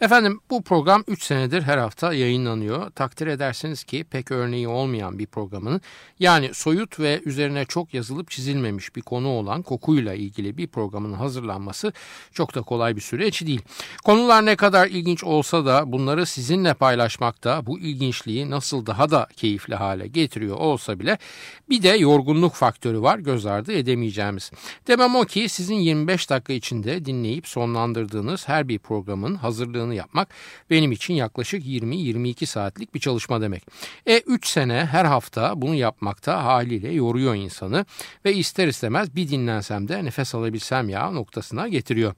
Efendim bu program 3 senedir her hafta yayınlanıyor. Takdir edersiniz ki pek örneği olmayan bir programın yani soyut ve üzerine çok yazılıp çizilmemiş bir konu olan kokuyla ilgili bir programın hazırlanması çok da kolay bir süreç değil. Konular ne kadar ilginç olsa da bunları sizinle paylaşmakta bu ilginçliği nasıl daha da keyifli hale getiriyor olsa bile bir de yorgunluk faktörü var göz ardı edemeyeceğimiz. Demem o ki sizin 25 dakika içinde dinleyip sonlandırdığınız her bir programın hazır hazırlığını yapmak benim için yaklaşık 20-22 saatlik bir çalışma demek. E 3 sene her hafta bunu yapmakta haliyle yoruyor insanı ve ister istemez bir dinlensem de nefes alabilsem ya noktasına getiriyor.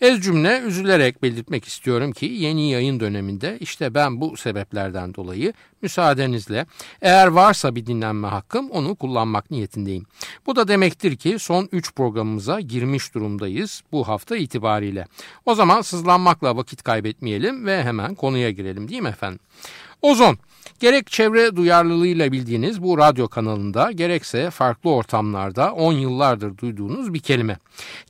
Ez cümle üzülerek belirtmek istiyorum ki yeni yayın döneminde işte ben bu sebeplerden dolayı müsaadenizle eğer varsa bir dinlenme hakkım onu kullanmak niyetindeyim. Bu da demektir ki son 3 programımıza girmiş durumdayız bu hafta itibariyle. O zaman sızlanmakla vakit kaybetmeyelim ve hemen konuya girelim değil mi efendim? Ozon Gerek çevre duyarlılığıyla bildiğiniz bu radyo kanalında gerekse farklı ortamlarda 10 yıllardır duyduğunuz bir kelime.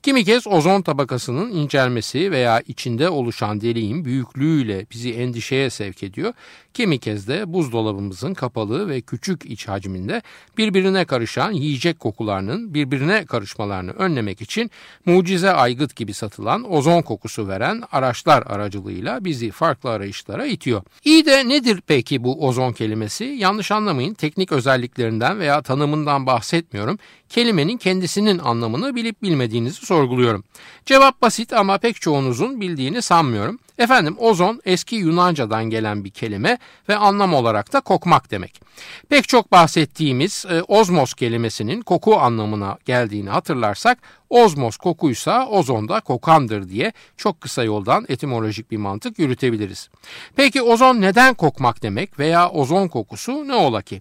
Kimi kez ozon tabakasının incelmesi veya içinde oluşan deliğin büyüklüğüyle bizi endişeye sevk ediyor. Kimi kez de buzdolabımızın kapalı ve küçük iç hacminde birbirine karışan yiyecek kokularının birbirine karışmalarını önlemek için mucize aygıt gibi satılan ozon kokusu veren araçlar aracılığıyla bizi farklı arayışlara itiyor. İyi de nedir peki bu ozon kelimesi? Yanlış anlamayın teknik özelliklerinden veya tanımından bahsetmiyorum. Kelimenin kendisinin anlamını bilip bilmediğinizi sorguluyorum. Cevap basit ama pek çoğunuzun bildiğini sanmıyorum. Efendim ozon eski Yunanca'dan gelen bir kelime ve anlam olarak da kokmak demek. Pek çok bahsettiğimiz e, ozmos kelimesinin koku anlamına geldiğini hatırlarsak ozmos kokuysa ozonda kokandır diye çok kısa yoldan etimolojik bir mantık yürütebiliriz. Peki ozon neden kokmak demek veya ozon kokusu ne ola ki?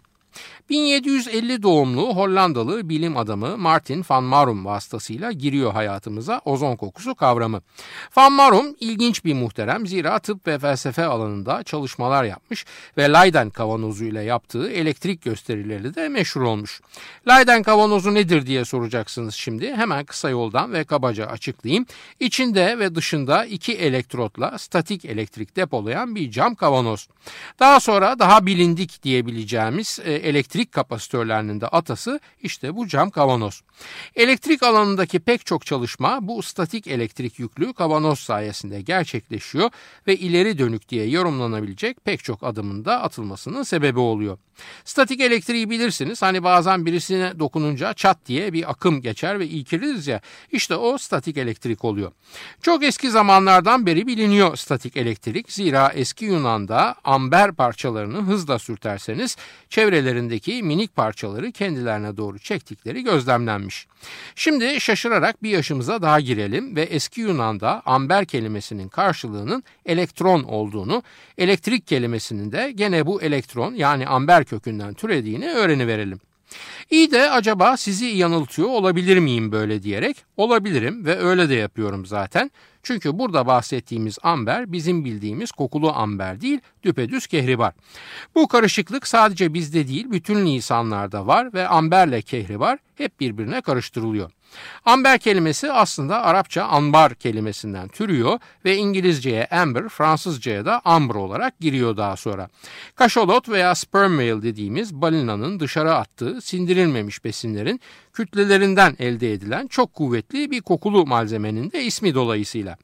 1750 doğumlu Hollandalı bilim adamı Martin van Marum vasıtasıyla giriyor hayatımıza ozon kokusu kavramı. Van Marum ilginç bir muhterem zira tıp ve felsefe alanında çalışmalar yapmış ve Leyden kavanozu ile yaptığı elektrik gösterileri de meşhur olmuş. Leyden kavanozu nedir diye soracaksınız şimdi. Hemen kısa yoldan ve kabaca açıklayayım. İçinde ve dışında iki elektrotla statik elektrik depolayan bir cam kavanoz. Daha sonra daha bilindik diyebileceğimiz e, elektrik kapasitörlerinin de atası işte bu cam kavanoz. Elektrik alanındaki pek çok çalışma bu statik elektrik yüklü kavanoz sayesinde gerçekleşiyor ve ileri dönük diye yorumlanabilecek pek çok adımın da atılmasının sebebi oluyor. Statik elektriği bilirsiniz hani bazen birisine dokununca çat diye bir akım geçer ve ilkiliriz ya işte o statik elektrik oluyor. Çok eski zamanlardan beri biliniyor statik elektrik zira eski Yunan'da amber parçalarını hızla sürterseniz çevrelerindeki içindeki minik parçaları kendilerine doğru çektikleri gözlemlenmiş. Şimdi şaşırarak bir yaşımıza daha girelim ve eski Yunan'da amber kelimesinin karşılığının elektron olduğunu, elektrik kelimesinin de gene bu elektron yani amber kökünden türediğini öğreniverelim. İyi de acaba sizi yanıltıyor olabilir miyim böyle diyerek? Olabilirim ve öyle de yapıyorum zaten. Çünkü burada bahsettiğimiz amber bizim bildiğimiz kokulu amber değil, düpedüz kehribar. Bu karışıklık sadece bizde değil, bütün lisanlarda var ve amberle kehribar hep birbirine karıştırılıyor. Amber kelimesi aslında Arapça ambar kelimesinden türüyor ve İngilizceye amber, Fransızcaya da amber olarak giriyor daha sonra. Kaşalot veya sperm whale dediğimiz balinanın dışarı attığı sindirilmemiş besinlerin kütlelerinden elde edilen çok kuvvetli bir kokulu malzemenin de ismi dolayısıyla.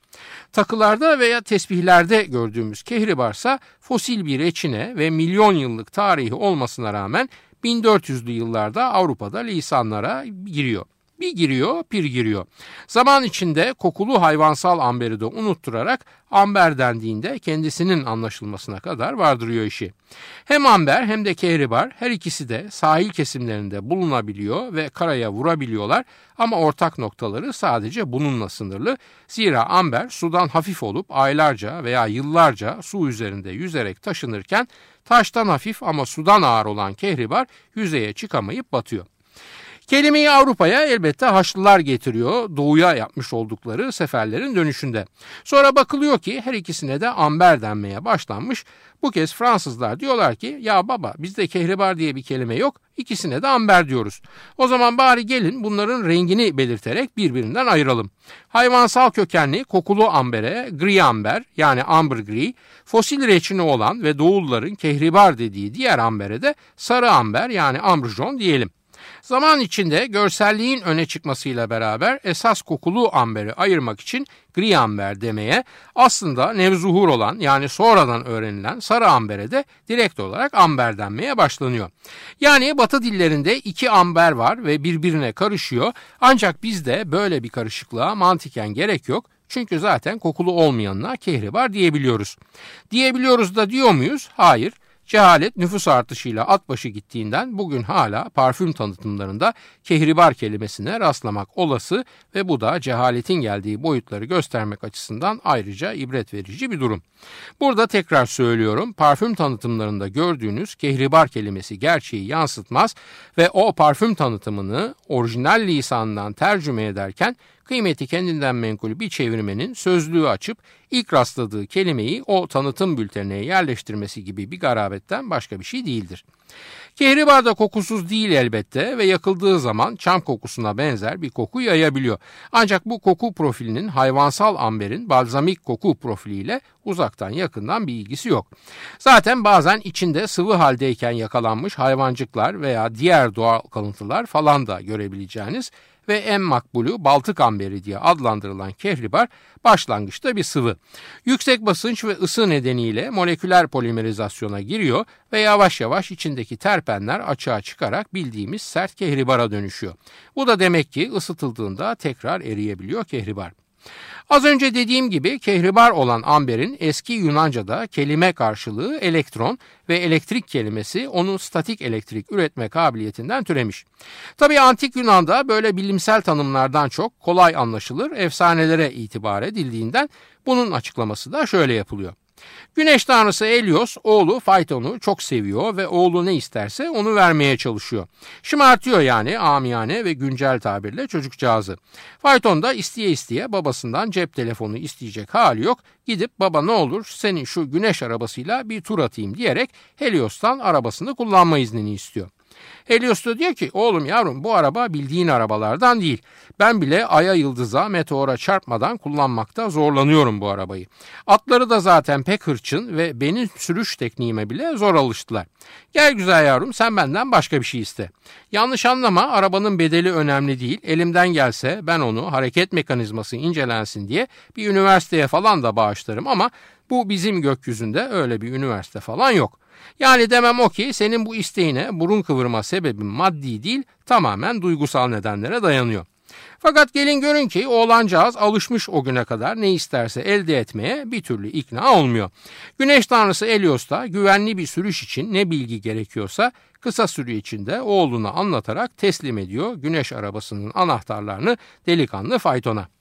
Takılarda veya tesbihlerde gördüğümüz kehribarsa fosil bir reçine ve milyon yıllık tarihi olmasına rağmen 1400'lü yıllarda Avrupa'da lisanlara giriyor. Bir giriyor, pir giriyor. Zaman içinde kokulu hayvansal amberi de unutturarak amber dendiğinde kendisinin anlaşılmasına kadar vardırıyor işi. Hem amber hem de kehribar her ikisi de sahil kesimlerinde bulunabiliyor ve karaya vurabiliyorlar ama ortak noktaları sadece bununla sınırlı. Zira amber sudan hafif olup aylarca veya yıllarca su üzerinde yüzerek taşınırken taştan hafif ama sudan ağır olan kehribar yüzeye çıkamayıp batıyor. Kelimeyi Avrupa'ya elbette Haçlılar getiriyor doğuya yapmış oldukları seferlerin dönüşünde. Sonra bakılıyor ki her ikisine de amber denmeye başlanmış. Bu kez Fransızlar diyorlar ki ya baba bizde kehribar diye bir kelime yok ikisine de amber diyoruz. O zaman bari gelin bunların rengini belirterek birbirinden ayıralım. Hayvansal kökenli kokulu ambere gri amber yani amber gri, fosil reçini olan ve doğulların kehribar dediği diğer ambere de sarı amber yani ambrjon diyelim. Zaman içinde görselliğin öne çıkmasıyla beraber esas kokulu amberi ayırmak için gri amber demeye aslında nevzuhur olan yani sonradan öğrenilen sarı ambere de direkt olarak amber denmeye başlanıyor. Yani batı dillerinde iki amber var ve birbirine karışıyor ancak bizde böyle bir karışıklığa mantiken gerek yok. Çünkü zaten kokulu olmayanına kehribar diyebiliyoruz. Diyebiliyoruz da diyor muyuz? Hayır. Cehalet nüfus artışıyla at başı gittiğinden bugün hala parfüm tanıtımlarında kehribar kelimesine rastlamak olası ve bu da cehaletin geldiği boyutları göstermek açısından ayrıca ibret verici bir durum. Burada tekrar söylüyorum parfüm tanıtımlarında gördüğünüz kehribar kelimesi gerçeği yansıtmaz ve o parfüm tanıtımını orijinal lisandan tercüme ederken kıymeti kendinden menkul bir çevirmenin sözlüğü açıp ilk rastladığı kelimeyi o tanıtım bültenine yerleştirmesi gibi bir garabetten başka bir şey değildir. Kehribar da kokusuz değil elbette ve yakıldığı zaman çam kokusuna benzer bir koku yayabiliyor. Ancak bu koku profilinin hayvansal amberin balzamik koku profiliyle uzaktan yakından bir ilgisi yok. Zaten bazen içinde sıvı haldeyken yakalanmış hayvancıklar veya diğer doğal kalıntılar falan da görebileceğiniz ve en makbulü Baltık amberi diye adlandırılan kehribar başlangıçta bir sıvı. Yüksek basınç ve ısı nedeniyle moleküler polimerizasyona giriyor ve yavaş yavaş içindeki terpenler açığa çıkarak bildiğimiz sert kehribara dönüşüyor. Bu da demek ki ısıtıldığında tekrar eriyebiliyor kehribar. Az önce dediğim gibi kehribar olan amberin eski Yunanca'da kelime karşılığı elektron ve elektrik kelimesi onun statik elektrik üretme kabiliyetinden türemiş. Tabii antik Yunan'da böyle bilimsel tanımlardan çok kolay anlaşılır efsanelere itibar edildiğinden bunun açıklaması da şöyle yapılıyor. Güneş tanrısı Helios oğlu Phaeton'u çok seviyor ve oğlu ne isterse onu vermeye çalışıyor. Şımartıyor yani amiyane ve güncel tabirle çocukcağızı. Phaeton da isteye isteye babasından cep telefonu isteyecek hali yok. Gidip baba ne olur senin şu güneş arabasıyla bir tur atayım diyerek Helios'tan arabasını kullanma iznini istiyor. Helios da diyor ki oğlum yavrum bu araba bildiğin arabalardan değil. Ben bile aya yıldıza meteora çarpmadan kullanmakta zorlanıyorum bu arabayı. Atları da zaten pek hırçın ve benim sürüş tekniğime bile zor alıştılar. Gel güzel yavrum sen benden başka bir şey iste. Yanlış anlama arabanın bedeli önemli değil. Elimden gelse ben onu hareket mekanizması incelensin diye bir üniversiteye falan da bağışlarım ama bu bizim gökyüzünde öyle bir üniversite falan yok. Yani demem o ki senin bu isteğine burun kıvırma sebebin maddi değil tamamen duygusal nedenlere dayanıyor. Fakat gelin görün ki oğlancağız alışmış o güne kadar ne isterse elde etmeye bir türlü ikna olmuyor. Güneş tanrısı Elios da güvenli bir sürüş için ne bilgi gerekiyorsa kısa süre içinde oğluna anlatarak teslim ediyor güneş arabasının anahtarlarını delikanlı faytona.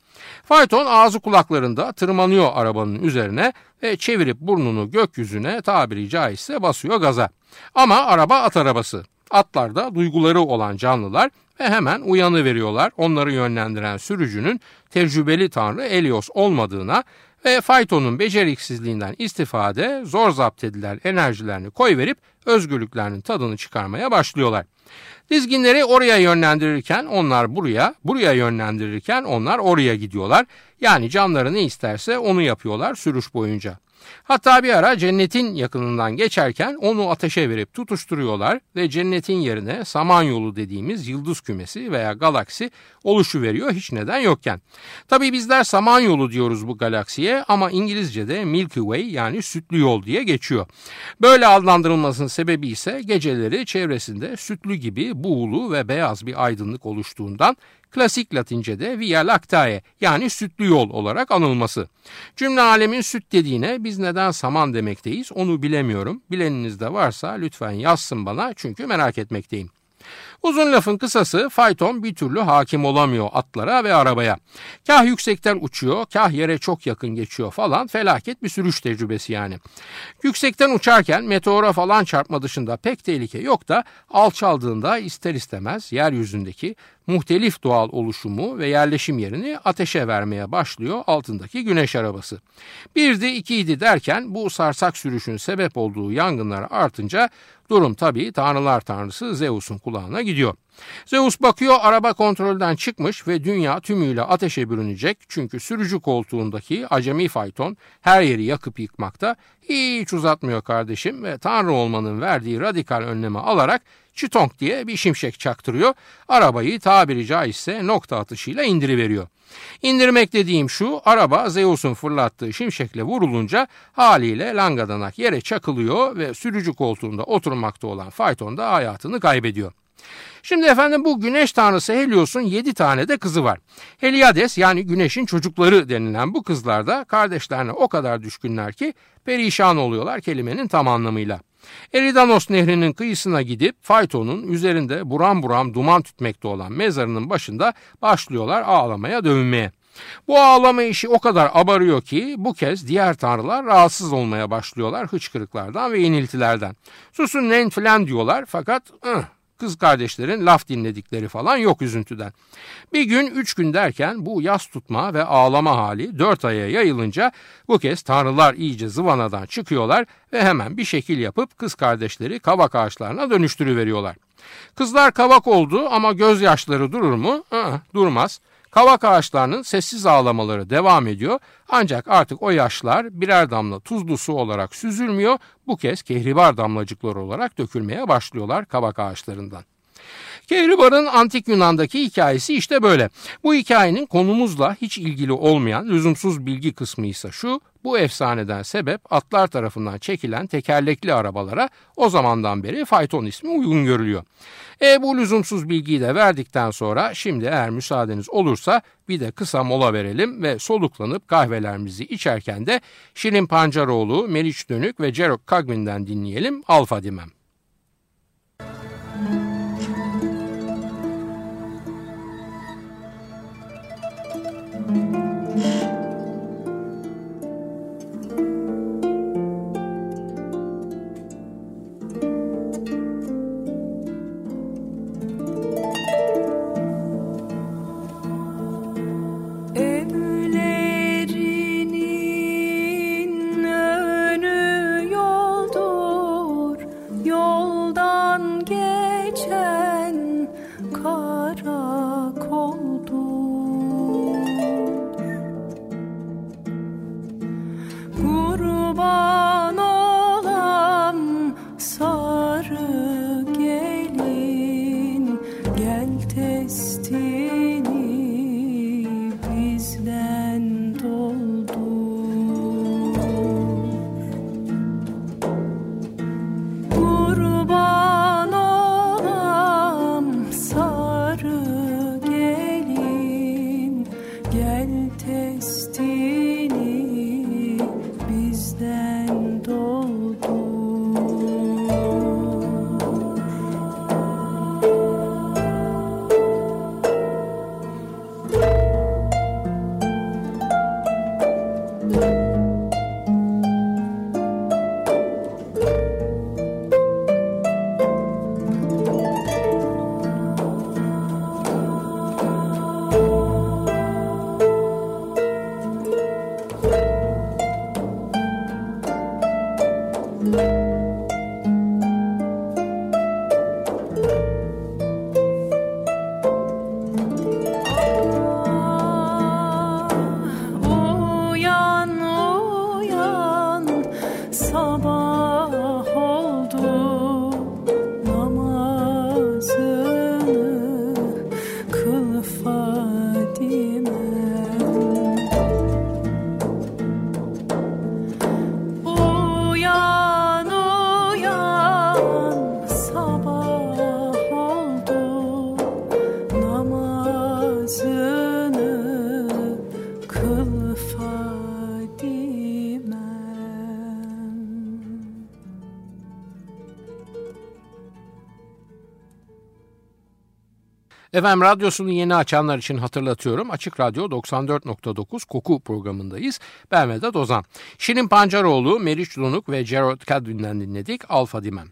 Fayton ağzı kulaklarında tırmanıyor arabanın üzerine ve çevirip burnunu gökyüzüne tabiri caizse basıyor gaza. Ama araba at arabası. Atlar da duyguları olan canlılar ve hemen uyanı veriyorlar. Onları yönlendiren sürücünün tecrübeli tanrı Elios olmadığına ve faytonun beceriksizliğinden istifade zor zapt edilen enerjilerini koyverip özgürlüklerinin tadını çıkarmaya başlıyorlar. Dizginleri oraya yönlendirirken onlar buraya, buraya yönlendirirken onlar oraya gidiyorlar. Yani canları ne isterse onu yapıyorlar sürüş boyunca. Hatta bir ara cennetin yakınından geçerken onu ateşe verip tutuşturuyorlar ve cennetin yerine Samanyolu dediğimiz yıldız kümesi veya galaksi oluşu veriyor hiç neden yokken. Tabi bizler Samanyolu diyoruz bu galaksiye ama İngilizce'de Milky Way yani sütlü yol diye geçiyor. Böyle adlandırılmasının sebebi ise geceleri çevresinde sütlü gibi buğulu ve beyaz bir aydınlık oluştuğundan klasik latince'de via lactae yani sütlü yol olarak anılması. Cümle alemin süt dediğine biz neden saman demekteyiz onu bilemiyorum. Bileniniz de varsa lütfen yazsın bana çünkü merak etmekteyim. Uzun lafın kısası fayton bir türlü hakim olamıyor atlara ve arabaya. Kah yüksekten uçuyor, kah yere çok yakın geçiyor falan felaket bir sürüş tecrübesi yani. Yüksekten uçarken meteora falan çarpma dışında pek tehlike yok da alçaldığında ister istemez yeryüzündeki muhtelif doğal oluşumu ve yerleşim yerini ateşe vermeye başlıyor altındaki güneş arabası. Birdi ikiydi derken bu sarsak sürüşün sebep olduğu yangınlar artınca durum tabii tanrılar tanrısı Zeus'un kulağına gidiyor. Zeus bakıyor araba kontrolden çıkmış ve dünya tümüyle ateşe bürünecek çünkü sürücü koltuğundaki acemi fayton her yeri yakıp yıkmakta hiç uzatmıyor kardeşim ve tanrı olmanın verdiği radikal önlemi alarak çitonk diye bir şimşek çaktırıyor. Arabayı tabiri caizse nokta atışıyla indiriveriyor. İndirmek dediğim şu araba Zeus'un fırlattığı şimşekle vurulunca haliyle langadanak yere çakılıyor ve sürücü koltuğunda oturmakta olan fayton da hayatını kaybediyor. Şimdi efendim bu güneş tanrısı Helios'un 7 tane de kızı var. Heliades yani güneşin çocukları denilen bu kızlar da kardeşlerine o kadar düşkünler ki perişan oluyorlar kelimenin tam anlamıyla. Eridanos nehrinin kıyısına gidip Fayton'un üzerinde buram buram duman tütmekte olan mezarının başında başlıyorlar ağlamaya dövünmeye. Bu ağlama işi o kadar abarıyor ki bu kez diğer tanrılar rahatsız olmaya başlıyorlar hıçkırıklardan ve yeniltilerden. Susun nen filan diyorlar fakat ıh, kız kardeşlerin laf dinledikleri falan yok üzüntüden. Bir gün üç gün derken bu yas tutma ve ağlama hali dört aya yayılınca bu kez tanrılar iyice zıvanadan çıkıyorlar ve hemen bir şekil yapıp kız kardeşleri kavak ağaçlarına dönüştürüveriyorlar. Kızlar kavak oldu ama gözyaşları durur mu? Aa, durmaz. Kavak ağaçlarının sessiz ağlamaları devam ediyor ancak artık o yaşlar birer damla tuzlu su olarak süzülmüyor bu kez kehribar damlacıkları olarak dökülmeye başlıyorlar kavak ağaçlarından. Kehribar'ın antik Yunan'daki hikayesi işte böyle. Bu hikayenin konumuzla hiç ilgili olmayan lüzumsuz bilgi kısmı ise şu. Bu efsaneden sebep atlar tarafından çekilen tekerlekli arabalara o zamandan beri fayton ismi uygun görülüyor. E bu lüzumsuz bilgiyi de verdikten sonra şimdi eğer müsaadeniz olursa bir de kısa mola verelim ve soluklanıp kahvelerimizi içerken de Şirin Pancaroğlu, Meriç Dönük ve Cerok Kagmin'den dinleyelim Alfa Dimem. fun. Efendim radyosunu yeni açanlar için hatırlatıyorum. Açık Radyo 94.9 Koku programındayız. Ben Vedat Ozan. Şirin Pancaroğlu, Meriç Donuk ve Gerard Cadwin'den dinledik Alfa Dimem.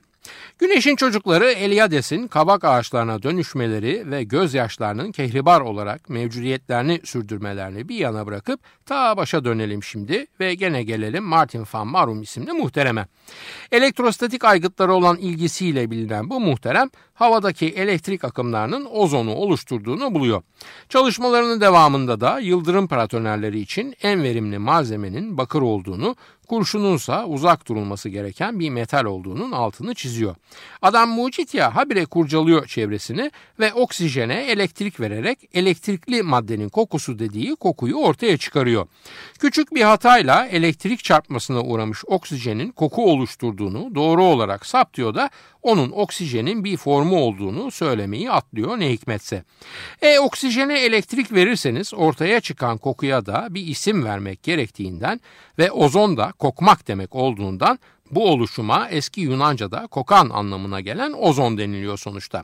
Güneşin çocukları Eliades'in kabak ağaçlarına dönüşmeleri ve gözyaşlarının kehribar olarak mevcudiyetlerini sürdürmelerini bir yana bırakıp ta başa dönelim şimdi ve gene gelelim Martin van Marum isimli muhtereme. Elektrostatik aygıtları olan ilgisiyle bilinen bu muhterem havadaki elektrik akımlarının ozonu oluşturduğunu buluyor. Çalışmalarının devamında da yıldırım paratonerleri için en verimli malzemenin bakır olduğunu, kurşununsa uzak durulması gereken bir metal olduğunun altını çiziyor. Adam mucit ya habire kurcalıyor çevresini ve oksijene elektrik vererek elektrikli maddenin kokusu dediği kokuyu ortaya çıkarıyor. Küçük bir hatayla elektrik çarpmasına uğramış oksijenin koku oluşturduğunu doğru olarak saptıyor da onun oksijenin bir formu olduğunu söylemeyi atlıyor ne hikmetse. E oksijene elektrik verirseniz ortaya çıkan kokuya da bir isim vermek gerektiğinden ve ozon da kokmak demek olduğundan bu oluşuma eski Yunanca'da kokan anlamına gelen ozon deniliyor sonuçta.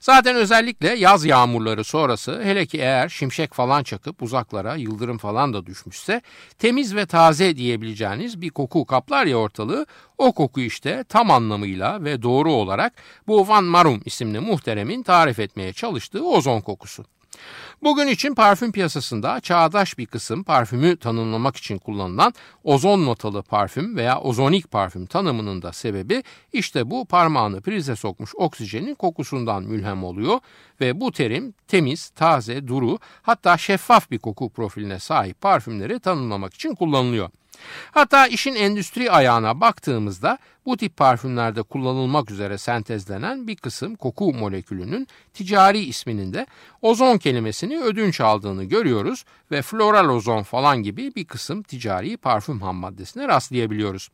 Zaten özellikle yaz yağmurları sonrası hele ki eğer şimşek falan çakıp uzaklara yıldırım falan da düşmüşse temiz ve taze diyebileceğiniz bir koku kaplar ya ortalığı o koku işte tam anlamıyla ve doğru olarak bu Van Marum isimli muhteremin tarif etmeye çalıştığı ozon kokusu. Bugün için parfüm piyasasında çağdaş bir kısım parfümü tanımlamak için kullanılan ozon notalı parfüm veya ozonik parfüm tanımının da sebebi işte bu parmağını prize sokmuş oksijenin kokusundan mülhem oluyor ve bu terim temiz, taze, duru hatta şeffaf bir koku profiline sahip parfümleri tanımlamak için kullanılıyor. Hatta işin endüstri ayağına baktığımızda bu tip parfümlerde kullanılmak üzere sentezlenen bir kısım koku molekülünün ticari isminin de ozon kelimesini ödünç aldığını görüyoruz ve floral ozon falan gibi bir kısım ticari parfüm ham maddesine rastlayabiliyoruz.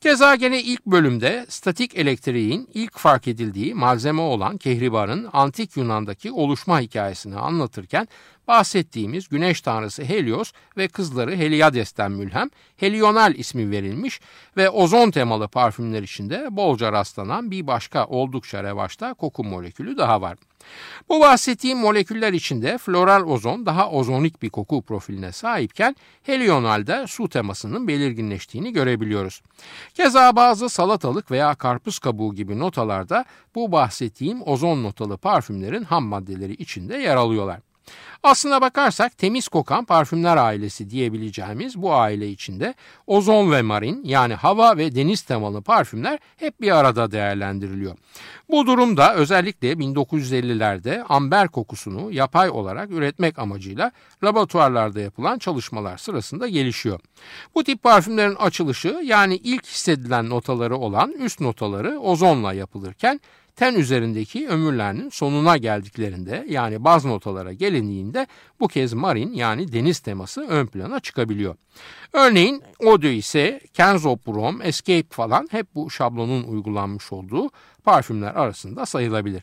Keza gene ilk bölümde statik elektriğin ilk fark edildiği malzeme olan kehribarın antik Yunan'daki oluşma hikayesini anlatırken bahsettiğimiz güneş tanrısı Helios ve kızları Heliades'ten mülhem Helional ismi verilmiş ve ozon temalı parfümler içinde bolca rastlanan bir başka oldukça revaçta koku molekülü daha var. Bu bahsettiğim moleküller içinde floral ozon daha ozonik bir koku profiline sahipken helionalde su temasının belirginleştiğini görebiliyoruz. Keza bazı salatalık veya karpuz kabuğu gibi notalarda bu bahsettiğim ozon notalı parfümlerin ham maddeleri içinde yer alıyorlar. Aslına bakarsak temiz kokan parfümler ailesi diyebileceğimiz bu aile içinde ozon ve marin yani hava ve deniz temalı parfümler hep bir arada değerlendiriliyor. Bu durumda özellikle 1950'lerde amber kokusunu yapay olarak üretmek amacıyla laboratuvarlarda yapılan çalışmalar sırasında gelişiyor. Bu tip parfümlerin açılışı yani ilk hissedilen notaları olan üst notaları ozonla yapılırken ten üzerindeki ömürlerinin sonuna geldiklerinde yani baz notalara gelindiğinde bu kez marin yani deniz teması ön plana çıkabiliyor. Örneğin Odio ise Kenzoprom, Escape falan hep bu şablonun uygulanmış olduğu parfümler arasında sayılabilir.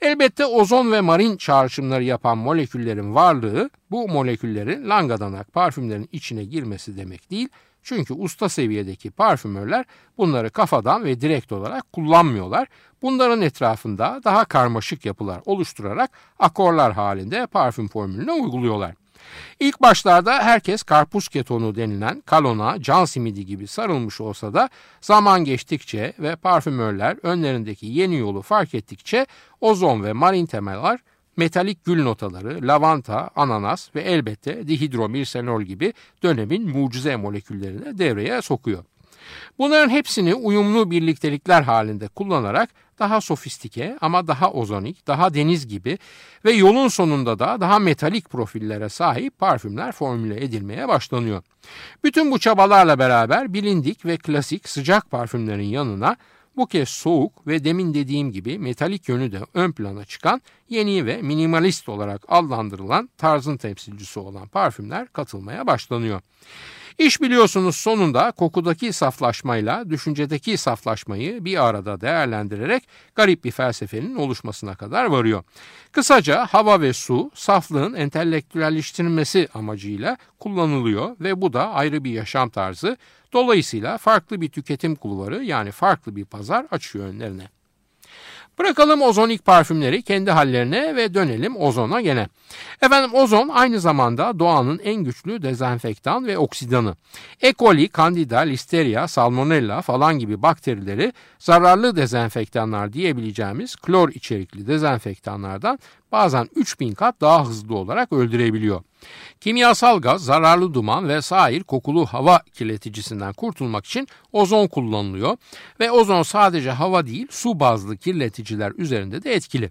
Elbette ozon ve marin çağrışımları yapan moleküllerin varlığı bu moleküllerin langadanak parfümlerin içine girmesi demek değil, çünkü usta seviyedeki parfümörler bunları kafadan ve direkt olarak kullanmıyorlar. Bunların etrafında daha karmaşık yapılar oluşturarak akorlar halinde parfüm formülüne uyguluyorlar. İlk başlarda herkes karpuz ketonu denilen kalona, can simidi gibi sarılmış olsa da zaman geçtikçe ve parfümörler önlerindeki yeni yolu fark ettikçe ozon ve marin temeller metalik gül notaları, lavanta, ananas ve elbette dihidromirsenol gibi dönemin mucize moleküllerini devreye sokuyor. Bunların hepsini uyumlu birliktelikler halinde kullanarak daha sofistike ama daha ozonik, daha deniz gibi ve yolun sonunda da daha metalik profillere sahip parfümler formüle edilmeye başlanıyor. Bütün bu çabalarla beraber bilindik ve klasik sıcak parfümlerin yanına bu kez soğuk ve demin dediğim gibi metalik yönü de ön plana çıkan yeni ve minimalist olarak adlandırılan tarzın temsilcisi olan parfümler katılmaya başlanıyor. İş biliyorsunuz sonunda kokudaki saflaşmayla düşüncedeki saflaşmayı bir arada değerlendirerek garip bir felsefenin oluşmasına kadar varıyor. Kısaca hava ve su saflığın entelektüelleştirilmesi amacıyla kullanılıyor ve bu da ayrı bir yaşam tarzı. Dolayısıyla farklı bir tüketim kulvarı yani farklı bir pazar açıyor önlerine. Bırakalım ozonik parfümleri kendi hallerine ve dönelim ozona gene. Efendim ozon aynı zamanda doğanın en güçlü dezenfektan ve oksidanı. E. coli, candida, listeria, salmonella falan gibi bakterileri zararlı dezenfektanlar diyebileceğimiz klor içerikli dezenfektanlardan bazen 3000 kat daha hızlı olarak öldürebiliyor. Kimyasal gaz, zararlı duman ve sair kokulu hava kirleticisinden kurtulmak için ozon kullanılıyor ve ozon sadece hava değil su bazlı kirleticiler üzerinde de etkili.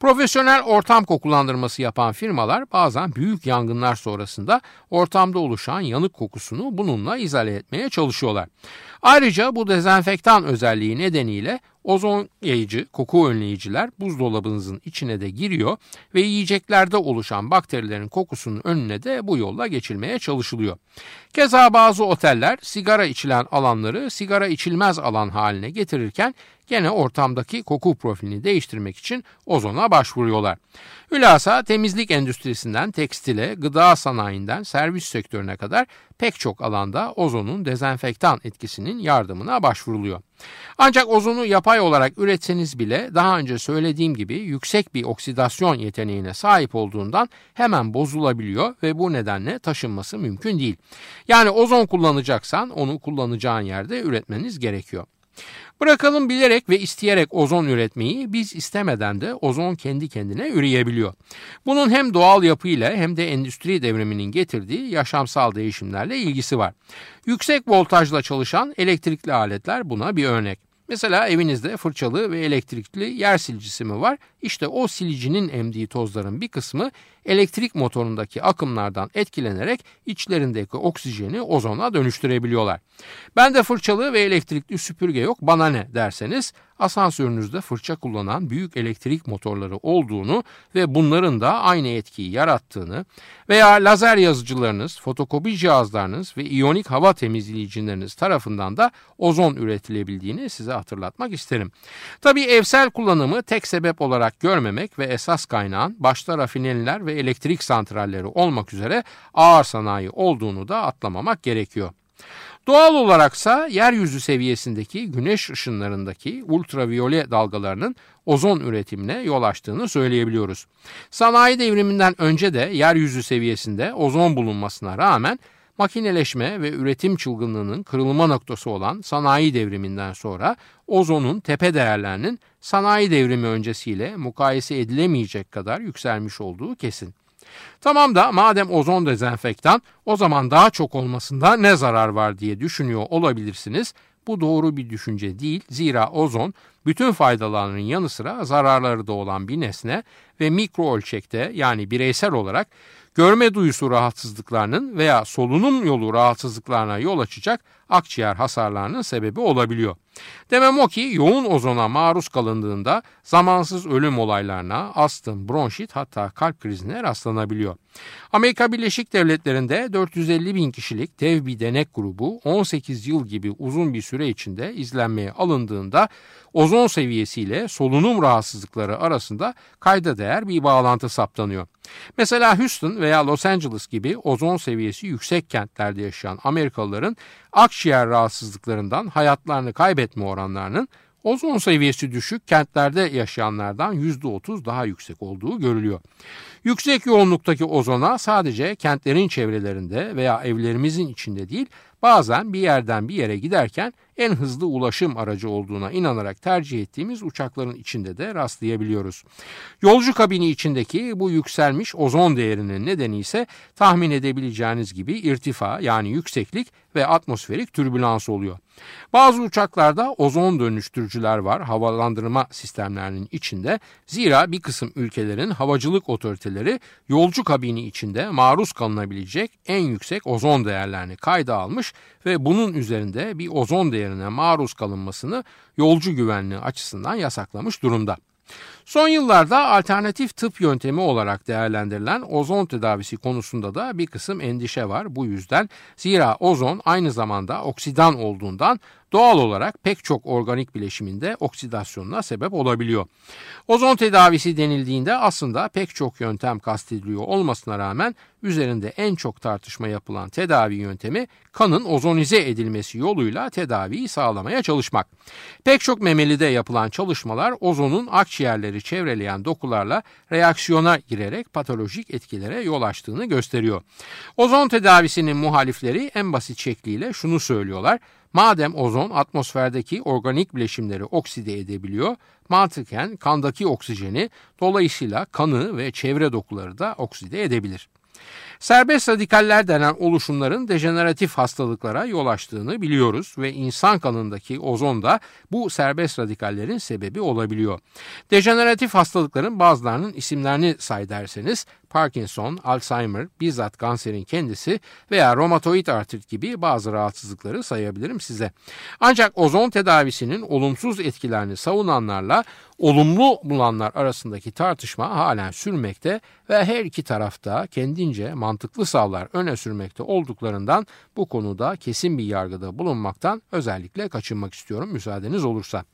Profesyonel ortam kokulandırması yapan firmalar bazen büyük yangınlar sonrasında ortamda oluşan yanık kokusunu bununla izale etmeye çalışıyorlar. Ayrıca bu dezenfektan özelliği nedeniyle ozon yayıcı koku önleyiciler buzdolabınızın içine de giriyor ve yiyeceklerde oluşan bakterilerin kokusunun önüne de bu yolla geçilmeye çalışılıyor. Keza bazı oteller sigara içilen alanları sigara içilmez alan haline getirirken gene ortamdaki koku profilini değiştirmek için ozona başvuruyorlar. Hülasa temizlik endüstrisinden tekstile, gıda sanayinden servis sektörüne kadar pek çok alanda ozonun dezenfektan etkisinin yardımına başvuruluyor. Ancak ozonu yapay olarak üretseniz bile daha önce söylediğim gibi yüksek bir oksidasyon yeteneğine sahip olduğundan hemen bozulabiliyor ve bu nedenle taşınması mümkün değil. Yani ozon kullanacaksan onu kullanacağın yerde üretmeniz gerekiyor. Bırakalım bilerek ve isteyerek ozon üretmeyi biz istemeden de ozon kendi kendine üreyebiliyor. Bunun hem doğal yapıyla hem de endüstri devriminin getirdiği yaşamsal değişimlerle ilgisi var. Yüksek voltajla çalışan elektrikli aletler buna bir örnek. Mesela evinizde fırçalı ve elektrikli yer silicisi mi var? İşte o silicinin emdiği tozların bir kısmı elektrik motorundaki akımlardan etkilenerek içlerindeki oksijeni ozona dönüştürebiliyorlar. Ben de fırçalı ve elektrikli süpürge yok bana ne derseniz asansörünüzde fırça kullanan büyük elektrik motorları olduğunu ve bunların da aynı etkiyi yarattığını veya lazer yazıcılarınız, fotokopi cihazlarınız ve iyonik hava temizleyicileriniz tarafından da ozon üretilebildiğini size hatırlatmak isterim. Tabii evsel kullanımı tek sebep olarak görmemek ve esas kaynağın başta rafineriler ve elektrik santralleri olmak üzere ağır sanayi olduğunu da atlamamak gerekiyor. Doğal olaraksa yeryüzü seviyesindeki güneş ışınlarındaki ultraviyole dalgalarının ozon üretimine yol açtığını söyleyebiliyoruz. Sanayi devriminden önce de yeryüzü seviyesinde ozon bulunmasına rağmen makineleşme ve üretim çılgınlığının kırılma noktası olan sanayi devriminden sonra ozonun tepe değerlerinin sanayi devrimi öncesiyle mukayese edilemeyecek kadar yükselmiş olduğu kesin. Tamam da madem ozon dezenfektan o zaman daha çok olmasında ne zarar var diye düşünüyor olabilirsiniz. Bu doğru bir düşünce değil. Zira ozon bütün faydalarının yanı sıra zararları da olan bir nesne ve mikro ölçekte yani bireysel olarak görme duyusu rahatsızlıklarının veya solunum yolu rahatsızlıklarına yol açacak akciğer hasarlarının sebebi olabiliyor. Demem o ki yoğun ozona maruz kalındığında zamansız ölüm olaylarına, astım, bronşit hatta kalp krizine rastlanabiliyor. Amerika Birleşik Devletleri'nde 450 bin kişilik dev bir denek grubu 18 yıl gibi uzun bir süre içinde izlenmeye alındığında ozon seviyesiyle solunum rahatsızlıkları arasında kayda değer bir bağlantı saptanıyor. Mesela Houston veya Los Angeles gibi ozon seviyesi yüksek kentlerde yaşayan Amerikalıların akciğer rahatsızlıklarından hayatlarını kaybetme oranlarının ozon seviyesi düşük kentlerde yaşayanlardan %30 daha yüksek olduğu görülüyor. Yüksek yoğunluktaki ozona sadece kentlerin çevrelerinde veya evlerimizin içinde değil bazen bir yerden bir yere giderken en hızlı ulaşım aracı olduğuna inanarak tercih ettiğimiz uçakların içinde de rastlayabiliyoruz. Yolcu kabini içindeki bu yükselmiş ozon değerinin nedeni ise tahmin edebileceğiniz gibi irtifa yani yükseklik ve atmosferik türbülans oluyor. Bazı uçaklarda ozon dönüştürücüler var havalandırma sistemlerinin içinde. Zira bir kısım ülkelerin havacılık otoriteleri yolcu kabini içinde maruz kalınabilecek en yüksek ozon değerlerini kayda almış ve bunun üzerinde bir ozon değerine maruz kalınmasını yolcu güvenliği açısından yasaklamış durumda. Son yıllarda alternatif tıp yöntemi olarak değerlendirilen ozon tedavisi konusunda da bir kısım endişe var bu yüzden. Zira ozon aynı zamanda oksidan olduğundan doğal olarak pek çok organik bileşiminde oksidasyonuna sebep olabiliyor. Ozon tedavisi denildiğinde aslında pek çok yöntem kastediliyor olmasına rağmen üzerinde en çok tartışma yapılan tedavi yöntemi kanın ozonize edilmesi yoluyla tedaviyi sağlamaya çalışmak. Pek çok memelide yapılan çalışmalar ozonun akciğerleri çevreleyen dokularla reaksiyona girerek patolojik etkilere yol açtığını gösteriyor. Ozon tedavisinin muhalifleri en basit şekliyle şunu söylüyorlar. Madem ozon atmosferdeki organik bileşimleri okside edebiliyor, mantıken kandaki oksijeni dolayısıyla kanı ve çevre dokuları da okside edebilir. Serbest radikaller denen oluşumların dejeneratif hastalıklara yol açtığını biliyoruz ve insan kanındaki ozon da bu serbest radikallerin sebebi olabiliyor. Dejeneratif hastalıkların bazılarının isimlerini say derseniz Parkinson, Alzheimer, bizzat kanserin kendisi veya romatoid artrit gibi bazı rahatsızlıkları sayabilirim size. Ancak ozon tedavisinin olumsuz etkilerini savunanlarla olumlu bulanlar arasındaki tartışma halen sürmekte ve her iki tarafta kendince mantıklı savlar öne sürmekte olduklarından bu konuda kesin bir yargıda bulunmaktan özellikle kaçınmak istiyorum müsaadeniz olursa.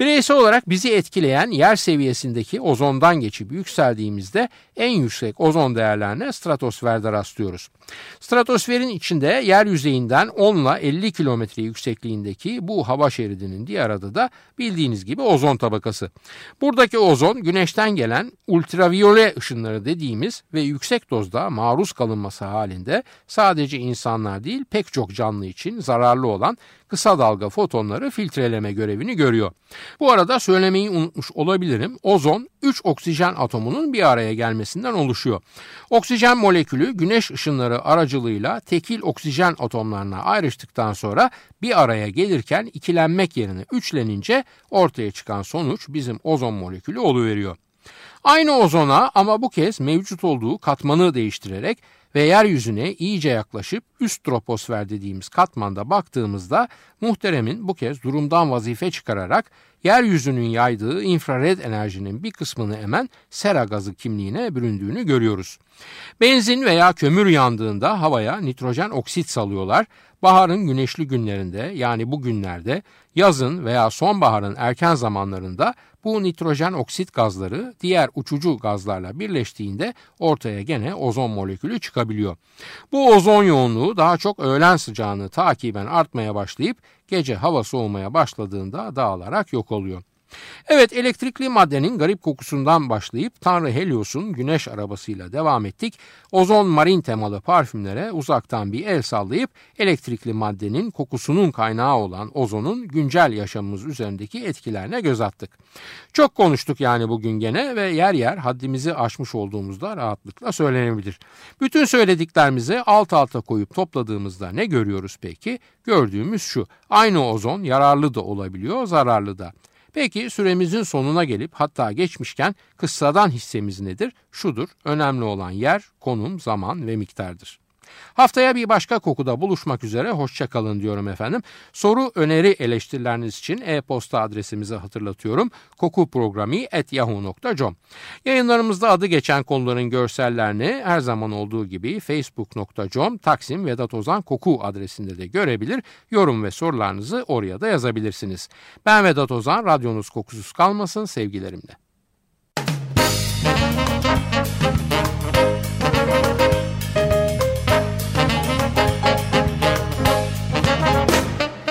Bireysel olarak bizi etkileyen yer seviyesindeki ozondan geçip yükseldiğimizde en yüksek ozon değerlerine stratosferde rastlıyoruz. Stratosferin içinde yer yüzeyinden 10 ile 50 kilometre yüksekliğindeki bu hava şeridinin diğer adı da bildiğiniz gibi ozon tabakası. Buradaki ozon güneşten gelen ultraviyole ışınları dediğimiz ve yüksek dozda maruz kalınması halinde sadece insanlar değil pek çok canlı için zararlı olan kısa dalga fotonları filtreleme görevini görüyor. Bu arada söylemeyi unutmuş olabilirim. Ozon 3 oksijen atomunun bir araya gelmesinden oluşuyor. Oksijen molekülü güneş ışınları aracılığıyla tekil oksijen atomlarına ayrıştıktan sonra bir araya gelirken ikilenmek yerine üçlenince ortaya çıkan sonuç bizim ozon molekülü oluveriyor. Aynı ozona ama bu kez mevcut olduğu katmanı değiştirerek ve yeryüzüne iyice yaklaşıp üst troposfer dediğimiz katmanda baktığımızda muhteremin bu kez durumdan vazife çıkararak yeryüzünün yaydığı infrared enerjinin bir kısmını emen sera gazı kimliğine büründüğünü görüyoruz. Benzin veya kömür yandığında havaya nitrojen oksit salıyorlar. Baharın güneşli günlerinde yani bu günlerde yazın veya sonbaharın erken zamanlarında bu nitrojen oksit gazları diğer uçucu gazlarla birleştiğinde ortaya gene ozon molekülü çıkabiliyor. Bu ozon yoğunluğu daha çok öğlen sıcağını takiben artmaya başlayıp gece hava soğumaya başladığında dağılarak yok oluyor. Evet elektrikli maddenin garip kokusundan başlayıp Tanrı Helios'un güneş arabasıyla devam ettik. Ozon marin temalı parfümlere uzaktan bir el sallayıp elektrikli maddenin kokusunun kaynağı olan ozonun güncel yaşamımız üzerindeki etkilerine göz attık. Çok konuştuk yani bugün gene ve yer yer haddimizi aşmış olduğumuzda rahatlıkla söylenebilir. Bütün söylediklerimizi alt alta koyup topladığımızda ne görüyoruz peki? Gördüğümüz şu aynı ozon yararlı da olabiliyor zararlı da. Peki süremizin sonuna gelip hatta geçmişken kıssadan hissemiz nedir? Şudur, önemli olan yer, konum, zaman ve miktardır. Haftaya bir başka kokuda buluşmak üzere hoşçakalın diyorum efendim. Soru, öneri, eleştirileriniz için e-posta adresimizi hatırlatıyorum. kokuprogrami.yahoo.com Yayınlarımızda adı geçen konuların görsellerini her zaman olduğu gibi facebook.com Taksim Vedat Ozan Koku adresinde de görebilir. Yorum ve sorularınızı oraya da yazabilirsiniz. Ben Vedat Ozan, radyonuz kokusuz kalmasın sevgilerimle.